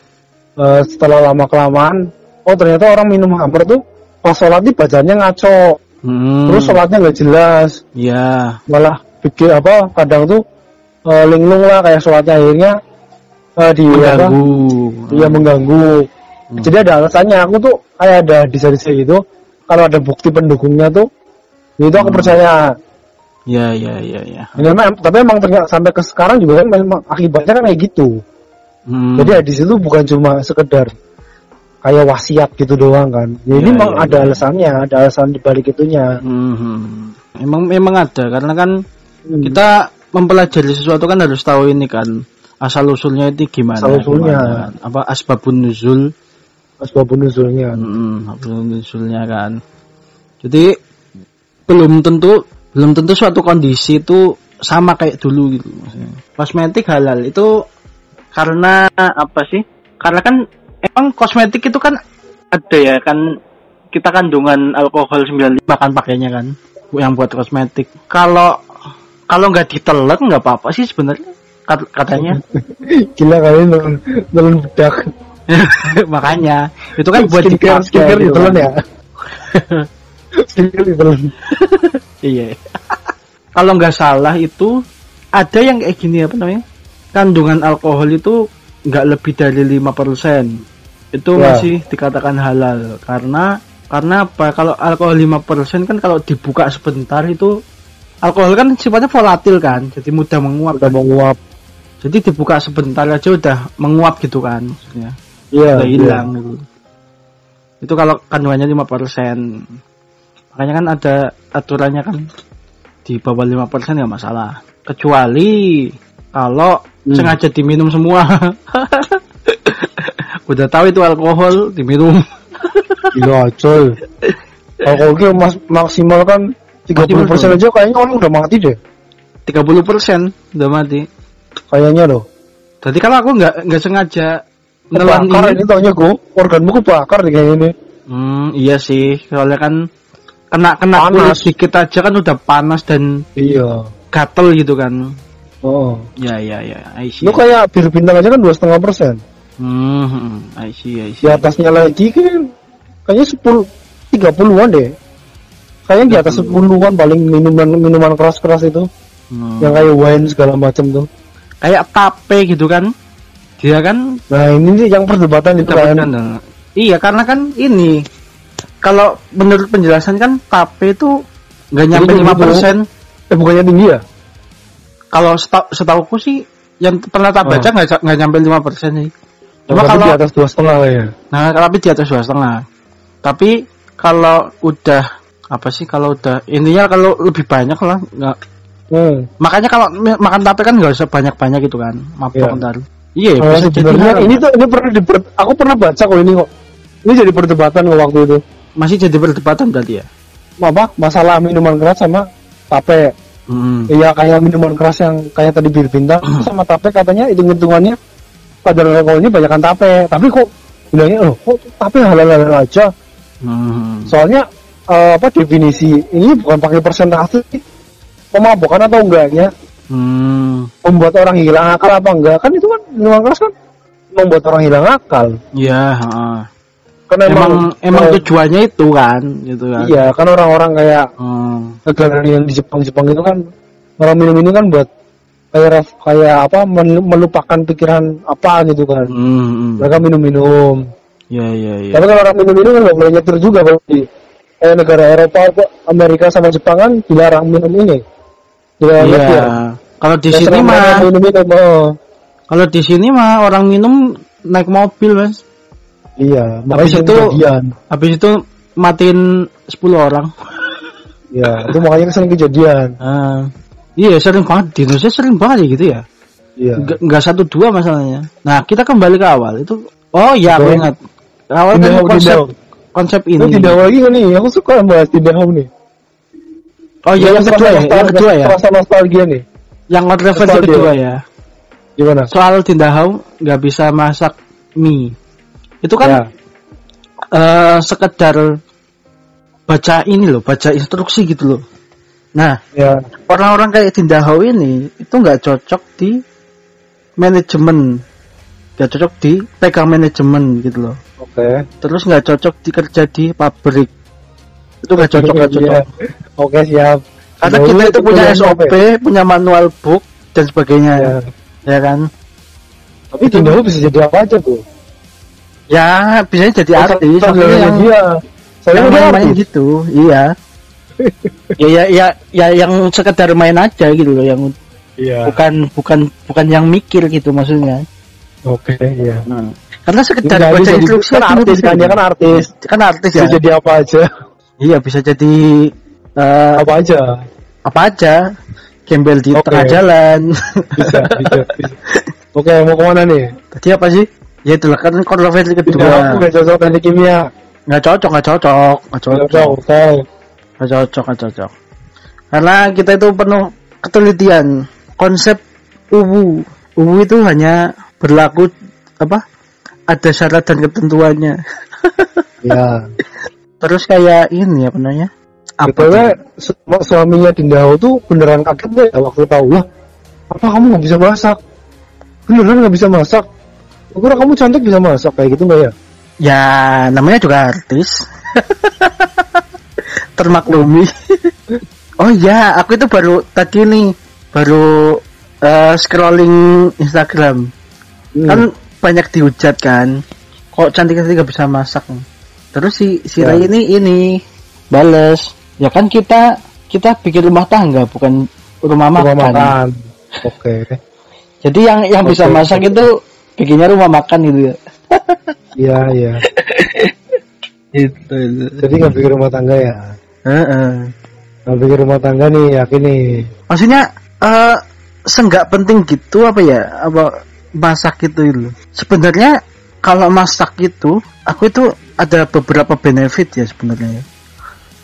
eh, setelah lama kelamaan, oh ternyata orang minum hammer tuh pas sholat nih bacanya ngaco. hmm, Terus sholatnya nggak jelas, ya, malah bikin apa? Kadang tuh eh, linglung lah kayak sholatnya akhirnya eh, di apa? mengganggu. Iya mengganggu. Hmm. Jadi ada alasannya. Aku tuh kayak ada desain-desain gitu. Kalau ada bukti pendukungnya tuh, itu aku Hmm. percaya. Ya, ya, ya, ya. Memang, tapi emang ternyata sampai ke sekarang juga kan memang akibatnya kan kayak gitu. Hmm, Jadi di situ bukan cuma sekedar kayak wasiat gitu doang kan. Ya, ini Ya, memang ya, ada ya. alasannya, ada alasan di balik itunya. hmm, hmm. Emang memang ada karena kan Hmm. kita mempelajari sesuatu kan harus tahu ini kan asal usulnya itu gimana. Asal usulnya. gimana kan. Apa asbabun nuzul? Asbabun nuzulnya. Hmm, asbabun nuzulnya kan. Jadi belum tentu belum tentu suatu kondisi itu sama kayak dulu gitu maksudnya. Kosmetik halal itu karena apa sih? Karena kan emang kosmetik itu kan ada ya kan kita kandungan alkohol 95 kan pakainya kan yang buat kosmetik. Kalau kalau nggak ditelan nggak apa-apa sih sebenarnya kat- katanya. [LAUGHS] Gila kali nelen nelen bedak. [LAUGHS] Makanya itu kan buat skincare, skincare gitu ditelan kan. ya. [LAUGHS] Iya. Kalau nggak salah itu ada yang kayak gini apa namanya? Kandungan alkohol itu nggak lebih dari 5%. Itu Ya. masih dikatakan halal karena karena apa? Kalau alkohol 5% kan kalau dibuka sebentar itu alkohol kan sifatnya volatil kan, jadi mudah menguap. Udah mau nguap. Jadi dibuka sebentar aja udah menguap gitu kan maksudnya. Iya. udah hilang gitu. Itu kalau kandungannya 5%. Makanya kan ada aturannya kan di bawah 5% nggak masalah. Kecuali kalau Hmm. sengaja diminum semua. [LAUGHS] Udah tahu itu alkohol diminum. Gila [LAUGHS] coy. Kalau gitu mas maksimal kan 30% Maksimal, aja kayaknya orang udah mati deh. 30% udah mati. Kayaknya loh. Jadi kalau aku nggak nggak sengaja nelan ini. ini taunya gue organmu kebakar nih kayak ini. Hmm, iya sih. Soalnya kan kena kena Panas. kulit dikit aja kan udah panas dan Iya. gatel gitu kan. Oh. Ya ya ya, I see. Lu kayak bir bintang aja kan dua setengah persen. Hmm, hmm, I see, I see. Di atasnya lagi kan kayaknya sepuluh tiga puluhan deh. Kayaknya di atas 30. sepuluhan paling minuman minuman keras keras itu Hmm. yang kayak wine segala macam tuh. Kayak tape gitu kan. Dia kan Nah ini nih yang perdebatan itu kan. Iya, karena kan ini kalau menurut penjelasan kan tape itu nggak nyampe lima persen. Eh bukannya tinggi ya? Kalau seta- setauku sih yang pernah tak baca Oh. nggak nggak nyampe lima persen sih. Cuma Tapi kalau di atas dua setengah ya. nah tapi di atas dua setengah. Tapi kalau udah apa sih kalau udah intinya kalau lebih banyak lah nggak Hmm. makanya kalau makan tape kan nggak usah banyak banyak gitu kan mabok Iya. ntar iya Oh, bisa jadi sebenarnya ini tuh ini pernah diper, aku pernah baca kok ini kok. Ini jadi perdebatan waktu itu. Masih jadi perdebatan berarti ya Apa? Masalah minuman keras sama tape. hmm. Iya kayak minuman keras yang kayak tadi bir bintang sama tape katanya hitung hitungannya kadar alkoholnya banyakkan tape. Tapi kok bilangnya loh kok tape halal halal aja. Hmm. Soalnya eh, apa definisi ini bukan pakai persentase pemabukan atau enggaknya Hmm. membuat orang hilang akal apa enggak kan itu kan minuman keras kan membuat orang hilang akal ya heeh. Kan emang emang eh, tujuannya itu kan gitu kan iya kan orang-orang kayak Hmm. negara yang di Jepang Jepang itu kan orang minum ini kan buat kayak kayak apa melupakan pikiran apa gitu kan Hmm, hmm. mereka minum-minum ya ya ya tapi kalau orang minum-minum kan nggak boleh nyetir juga kalau di kayak negara Eropa Amerika sama Jepang kan dilarang minum ini Iya. ya. Kalau di Ya, sini mah oh. kalau di sini mah orang minum naik mobil, Mas. Iya, Habis itu- kejadian. Habis itu matiin 10 orang. Iya, itu makanya sering kejadian. Ah, iya, sering banget di Indonesia sering banget ya gitu ya. Iya. Nggak, nggak satu dua masalahnya. Nah, kita kembali ke awal. Itu oh iya, aku ingat. Awal kan konsep tindak. konsep Ini ini. tidak lagi nih, aku suka bahas tidak nih. Oh iya, yang kedua ya, yang kedua ya. Rasa nostalgia nih. Yang referensi Nostalgia. kedua ya. Gimana? Soal Tindahau nggak bisa masak mie. Itu kan Ya. eh sekedar baca ini loh, baca instruksi gitu loh. Nah, Ya, orang-orang kayak Tindahau ini itu nggak cocok di manajemen, nggak cocok di pegang manajemen gitu loh. oke. Terus nggak cocok di kerja di pabrik. Itu nggak cocok, nggak cocok. Iya. [LAUGHS] Oke, siap. Karena Dahulu kita itu punya SOP, ya? punya manual book dan sebagainya, Ya. ya kan? Tapi Tindahu bisa jadi apa aja tuh? Ya, bisa jadi artis, Saya maksudnya yang, dia. Saya yang udah main-main artis. gitu, iya. [LAUGHS] ya, ya, ya, ya, yang sekedar main aja gitu loh, yang Iya. bukan, bukan, bukan yang mikir gitu maksudnya. Oke, iya. Nah, karena sekedar Nggak baca instruksi kan artis gitu. kan, dia kan artis. kan artis Bisa ya. jadi apa aja. Iya, bisa jadi eh, Apa aja. apa aja, gembel di Oke. tengah jalan. Bisa, bisa, bisa. [LAUGHS] Oke, mau ke mana nih? Tadi apa sih? Ya itulah kan kontroversi kedua. nggak cocok teknik kimia. Nggak cocok, nggak cocok, nggak Cocok, cocok. oke. Nggak cocok, nggak cocok. Karena kita itu penuh ketelitian. Konsep UWU. UWU itu hanya berlaku apa? Ada syarat dan ketentuannya. [LAUGHS] Ya. Terus kayak ini apa namanya? Apa? Su- suaminya Tindahu tuh beneran kaget deh waktu tahu lah. Apa kamu nggak bisa masak? Beneran nggak bisa masak? Kira kamu cantik bisa masak kayak gitu nggak ya? Ya namanya juga artis. [LAUGHS] Termaklumi. oh iya, aku itu baru tadi nih baru eh, scrolling Instagram. Hmm. Kan banyak dihujat kan. Kok cantik-cantik gak bisa masak. Terus si si Ya. Ray ini ini bales. Ya kan kita kita bikin rumah tangga bukan rumah Rumah makan. makan. Oke. Jadi yang yang bisa Oke. masak itu bikinnya rumah makan gitu ya. [LAUGHS] Iya iya. Itu. itu. Jadi nggak bikin rumah tangga ya? Heeh. Nggak bikin rumah tangga nih yakin nih. maksudnya eh senggak penting gitu apa ya apa masak itu itu sebenarnya kalau masak itu aku itu ada beberapa benefit ya sebenarnya ya.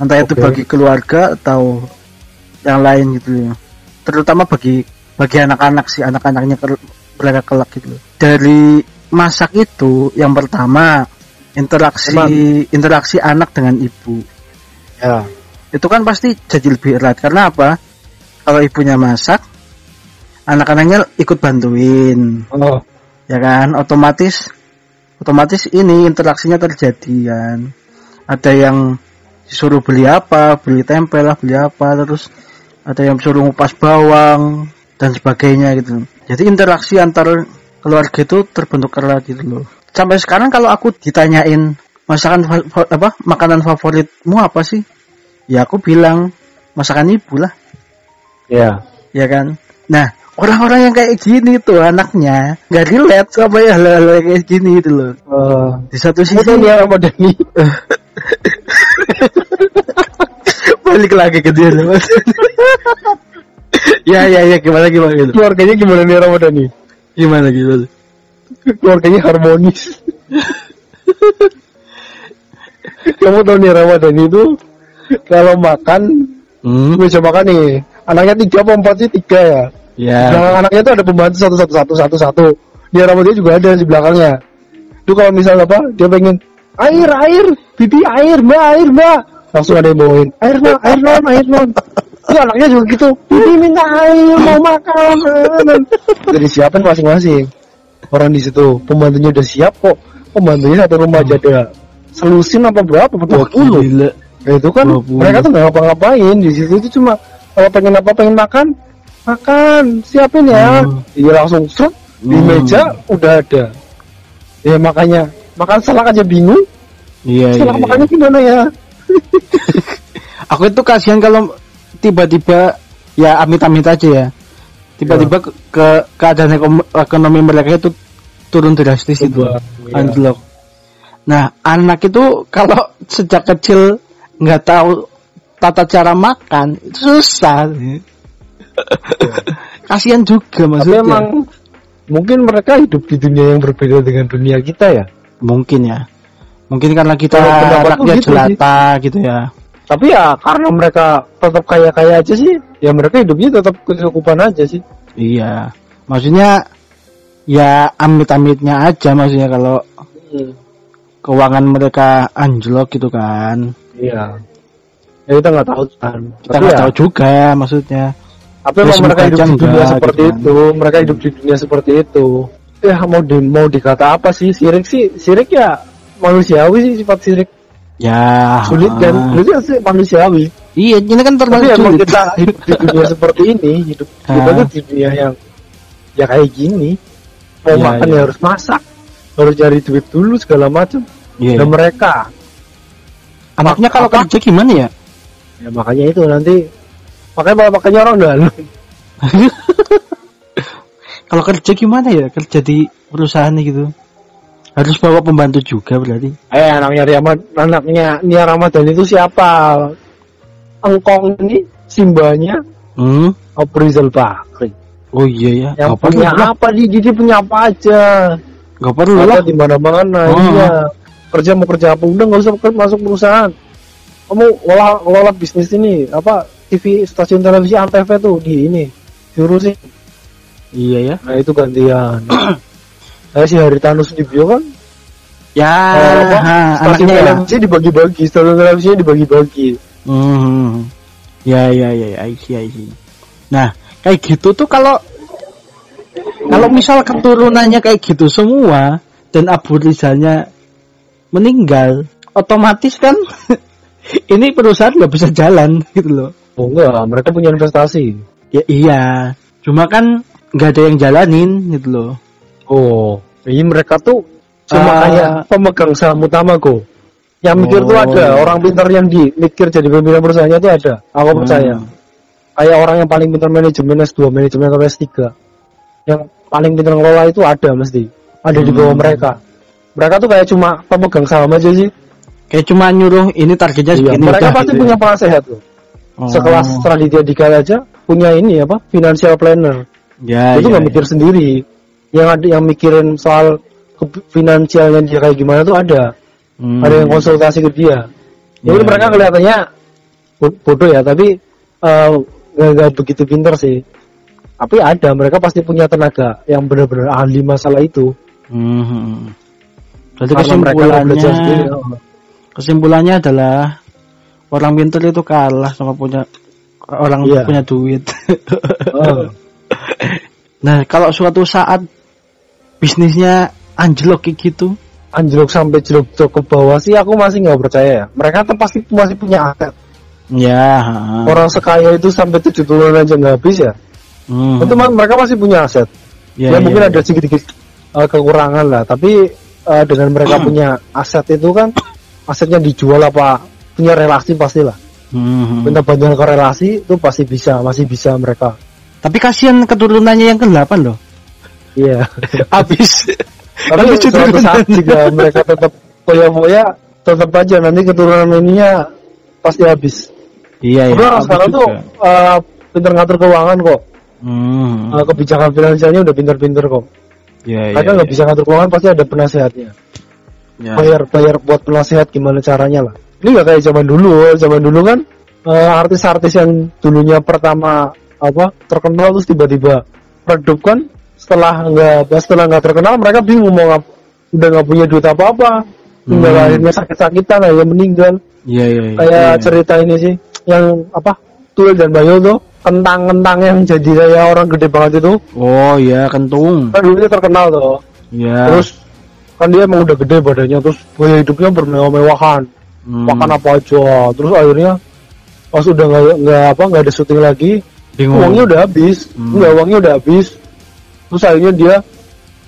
entah itu Oke. bagi keluarga atau yang lain gitu ya terutama bagi bagi anak-anak sih anak-anaknya mereka kelak gitu. Dari masak itu yang pertama interaksi Emang. interaksi anak dengan ibu. Ya. itu kan pasti jadi lebih erat. Karena apa? Kalau ibunya masak anak-anaknya ikut bantuin. Oh. ya kan? Otomatis otomatis ini interaksinya terjadi kan? Ada yang disuruh beli apa beli tempe lah beli apa terus ada yang suruh ngupas bawang dan sebagainya gitu jadi interaksi antar keluarga itu terbentuk erat gitu loh sampai sekarang kalau aku ditanyain masakan apa makanan favoritmu apa sih? Ya aku bilang masakan ibu lah. Ya. ya kan? Nah orang-orang yang kayak gini tuh anaknya nggak relate sama ya hal-hal kayak gini itu loh. Eh, di satu sisi dia Ramadhani? [LAUGHS] balik lagi ke dia loh [LAUGHS] [LAUGHS] ya ya ya gimana gimana gitu. Keluarganya gimana nih Ramadhani? gimana gitu Keluarganya harmonis. [LAUGHS] Kamu tahu nih Ramadhani itu kalau makan hmm? bisa makan nih. Anaknya tiga apa empat sih tiga ya? Ya. Belakang anaknya itu ada pembantu satu satu satu satu satu. Dia rambutnya juga ada di belakangnya. Itu kalau misalnya apa dia pengen air air bibi air mbak air mbak. Langsung ada yang bawain air non air non air non itu anaknya juga gitu. Bibi minta air mau makan. Jadi siapin masing-masing. Orang di situ pembantunya udah siap kok. Pembantunya satu rumah aja ada selusin apa berapa dua puluh. Gila Ya itu kan 20. mereka tuh nggak ngapa-ngapain. Di situ itu cuma kalau pengen apa pengen makan makan. Siapin ya. Hmm. iya langsung serut di Hmm. meja udah ada. Ya makanya makan salak aja bingung. Iya iya, salak iya. makannya gimana ya? [LAUGHS] Aku itu kasihan kalau tiba-tiba ya amit-amit aja ya. Tiba-tiba ke, ke keadaan ekonomi mereka itu turun drastis itu Iya. anjlok. Nah anak itu kalau sejak kecil nggak tahu tata cara makan itu susah. [LAUGHS] Kasihan juga Tapi maksudnya. emang mungkin mereka hidup di dunia yang berbeda dengan dunia kita ya. mungkin ya. Mungkin karena kita anaknya gitu sih. jelata gitu ya Tapi ya karena mereka tetap kaya-kaya aja sih, ya mereka hidupnya tetap kecukupan aja sih. iya maksudnya ya amit-amitnya aja maksudnya kalau keuangan mereka anjlok gitu kan Iya. Ya kita nggak tahu kan. kita nggak ya, tahu juga maksudnya Tapi Ya, emang mereka hidup di dunia enggak, seperti gitu kan. itu. Mereka hidup di dunia seperti itu. Ya mau di, mau dikata apa sih? Sirik sih, sirik ya manusiawi sih sifat sirik. Ya Sulit kan? Sulit kan sih manusiawi. iya ini kan Tapi termasuk emang sulit kita hidup di dunia [LAUGHS] seperti ini, hidup kita Ah. tuh di dunia yang ya kayak gini. Mau Iya, makan iya. ya harus masak, harus cari duit dulu segala macam. Iya, Dan iya. mereka, anaknya kalau apa? kerja gimana ya ya makanya itu nanti makanya malah makanya orang dalam. [LAUGHS] kalau kerja gimana ya kerja di perusahaan gitu harus bawa pembantu juga berarti Eh anaknya Ramadan, anaknya Nia Ramadan itu siapa? Engkong ini simbanya hmm Aprizal Bakri. oh iya ya Yang perlu punya lah. apa di dia punya apa aja. nggak perlu lah di mana-mana. Oh. Iya. Kerja mau kerja apa udah nggak usah masuk perusahaan. Kamu olah olah bisnis ini apa TV stasiun televisi Antv tuh di ini diurusin. iya ya Nah itu gantian. [COUGHS] Saya si Haritano Sudibyo kan ya eh, apa, ha, stasiun anaknya ya dibagi-bagi, stasiun televisinya dibagi-bagi. Hmm. Ya ya ya, ya, I see, I see. Nah, kayak gitu tuh kalau kalau misal keturunannya kayak gitu semua dan Abu Rizalnya meninggal, otomatis kan [LAUGHS] ini perusahaan nggak bisa jalan gitu loh. Oh enggak, mereka punya investasi. Ya iya, cuma kan nggak ada yang jalanin gitu loh. Oh, ini mereka tuh cuma Ah. kayak pemegang saham utama kok. Yang mikir tuh Oh, ada, iya. orang pintar yang di mikir jadi pimpinan perusahaannya tuh ada. Aku percaya. Hmm. Kayak orang yang paling pintar manajemen S2, manajemen atau S3. Yang paling pintar ngelola itu ada mesti. Ada di bawah Hmm. mereka. Mereka tuh kayak cuma pemegang saham aja sih. Kayak cuma nyuruh ini targetnya Iya, segini mereka pasti gitu punya ya. penasehat tuh. Oh. Sekelas Raditya Dika aja punya ini apa? Financial planner. ya, itu ya, nggak ya. mikir sendiri yang ada yang mikirin soal finansialnya dia kayak gimana tuh ada Hmm. ada yang konsultasi ke dia jadi Iya, mereka iya. kelihatannya bo- bodoh ya tapi nggak nggak begitu pinter sih tapi ada mereka pasti punya tenaga yang benar-benar ahli masalah itu Hmm. Berarti karena kesimpulannya sendiri oh. kesimpulannya adalah orang pintar itu kalah sama punya orang Iya. punya duit. Oh. [LAUGHS] nah, kalau suatu saat bisnisnya anjlok kayak gitu, anjlok sampai jelek ke bawah sih aku masih nggak percaya ya mereka tuh pasti masih punya aset ya. orang sekaya itu sampai tujuh turunan aja nggak habis ya Hmm. itu mereka masih punya aset Ya, ya, ya, mungkin ya. ada sedikit uh, kekurangan lah tapi uh, dengan mereka punya aset itu kan asetnya dijual apa punya relasi pastilah Hmm. punya banyak korelasi itu pasti bisa masih bisa mereka Tapi kasihan keturunannya yang ke-8 loh. Iya [LAUGHS] Habis. tapi suatu keturunan. saat jika mereka tetap foya-foya tetap aja nanti keturunan ininya pasti habis Iya, Tapi iya. sekarang tuh juga. uh, pinter ngatur keuangan kok Hmm. Uh, kebijakan finansialnya udah pinter-pinter kok Iya, iya. mereka nggak iya. bisa ngatur keuangan pasti ada penasehatnya Ya. bayar bayar buat penasehat gimana caranya lah ini nggak kayak zaman dulu zaman dulu kan eh, artis-artis yang dulunya pertama apa terkenal terus tiba-tiba redup kan setelah nggak setelah nggak terkenal mereka bingung mau ngap, udah nggak punya duit apa apa tinggal Hmm. akhirnya sakit-sakitan aja meninggal Iya, iya. iya. kayak Iya. cerita ini sih yang apa Tuil dan Bayo tuh kentang-kentang yang jadi kayak orang gede banget itu Oh, iya, kentung. kan dulunya terkenal tuh Iya. terus kan dia emang udah gede badannya terus gaya hidupnya bermewah-mewahan Hmm. makan apa aja terus akhirnya pas udah nggak nggak apa nggak ada syuting lagi bingung. uangnya udah habis Hmm. nggak uangnya udah habis terus akhirnya dia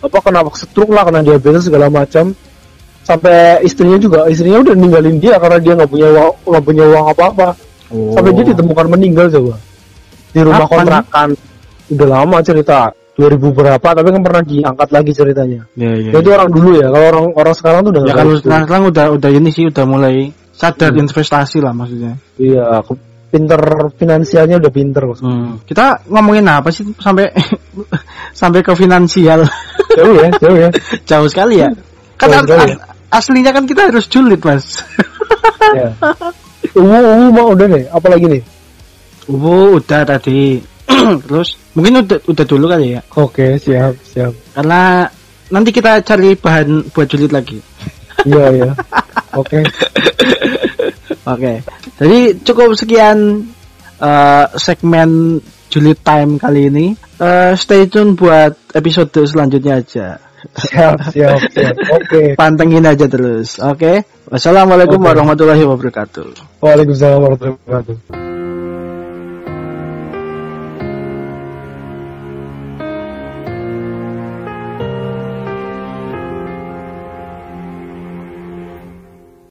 apa kena stroke lah kena diabetes segala macam sampai istrinya juga istrinya udah ninggalin dia karena dia nggak punya uang nggak punya uang apa apa Oh. sampai dia ditemukan meninggal coba di rumah Kapan? kontrakan udah lama cerita 2000 berapa tapi kan pernah diangkat lagi ceritanya Ya, ya. Ya, itu orang dulu ya kalau orang orang sekarang tuh udah Ya kalau gitu. sekarang udah udah ini sih udah mulai sadar Hmm. investasi lah maksudnya. iya pinter finansialnya udah pinter kok. Hmm. Kita ngomongin apa sih sampai [LAUGHS] sampai ke finansial jauh ya jauh ya [LAUGHS] jauh sekali ya. Kan Jauh as- ya. as- aslinya kan kita harus julid mas. [LAUGHS] ya. Uwu, uwu mau udah nih apalagi nih Oh udah tadi. [CLEARS THROAT] Terus mungkin udah udah dulu kali ya. oke siap siap Karena nanti kita cari bahan buat julid lagi. iya iya oke Oke. Jadi cukup sekian eh, segmen julid time kali ini. Eh, stay tune buat episode selanjutnya aja. siap siap siap oke Pantengin aja terus. Oke. Wassalamualaikum Oke. warahmatullahi wabarakatuh. Waalaikumsalam warahmatullahi wabarakatuh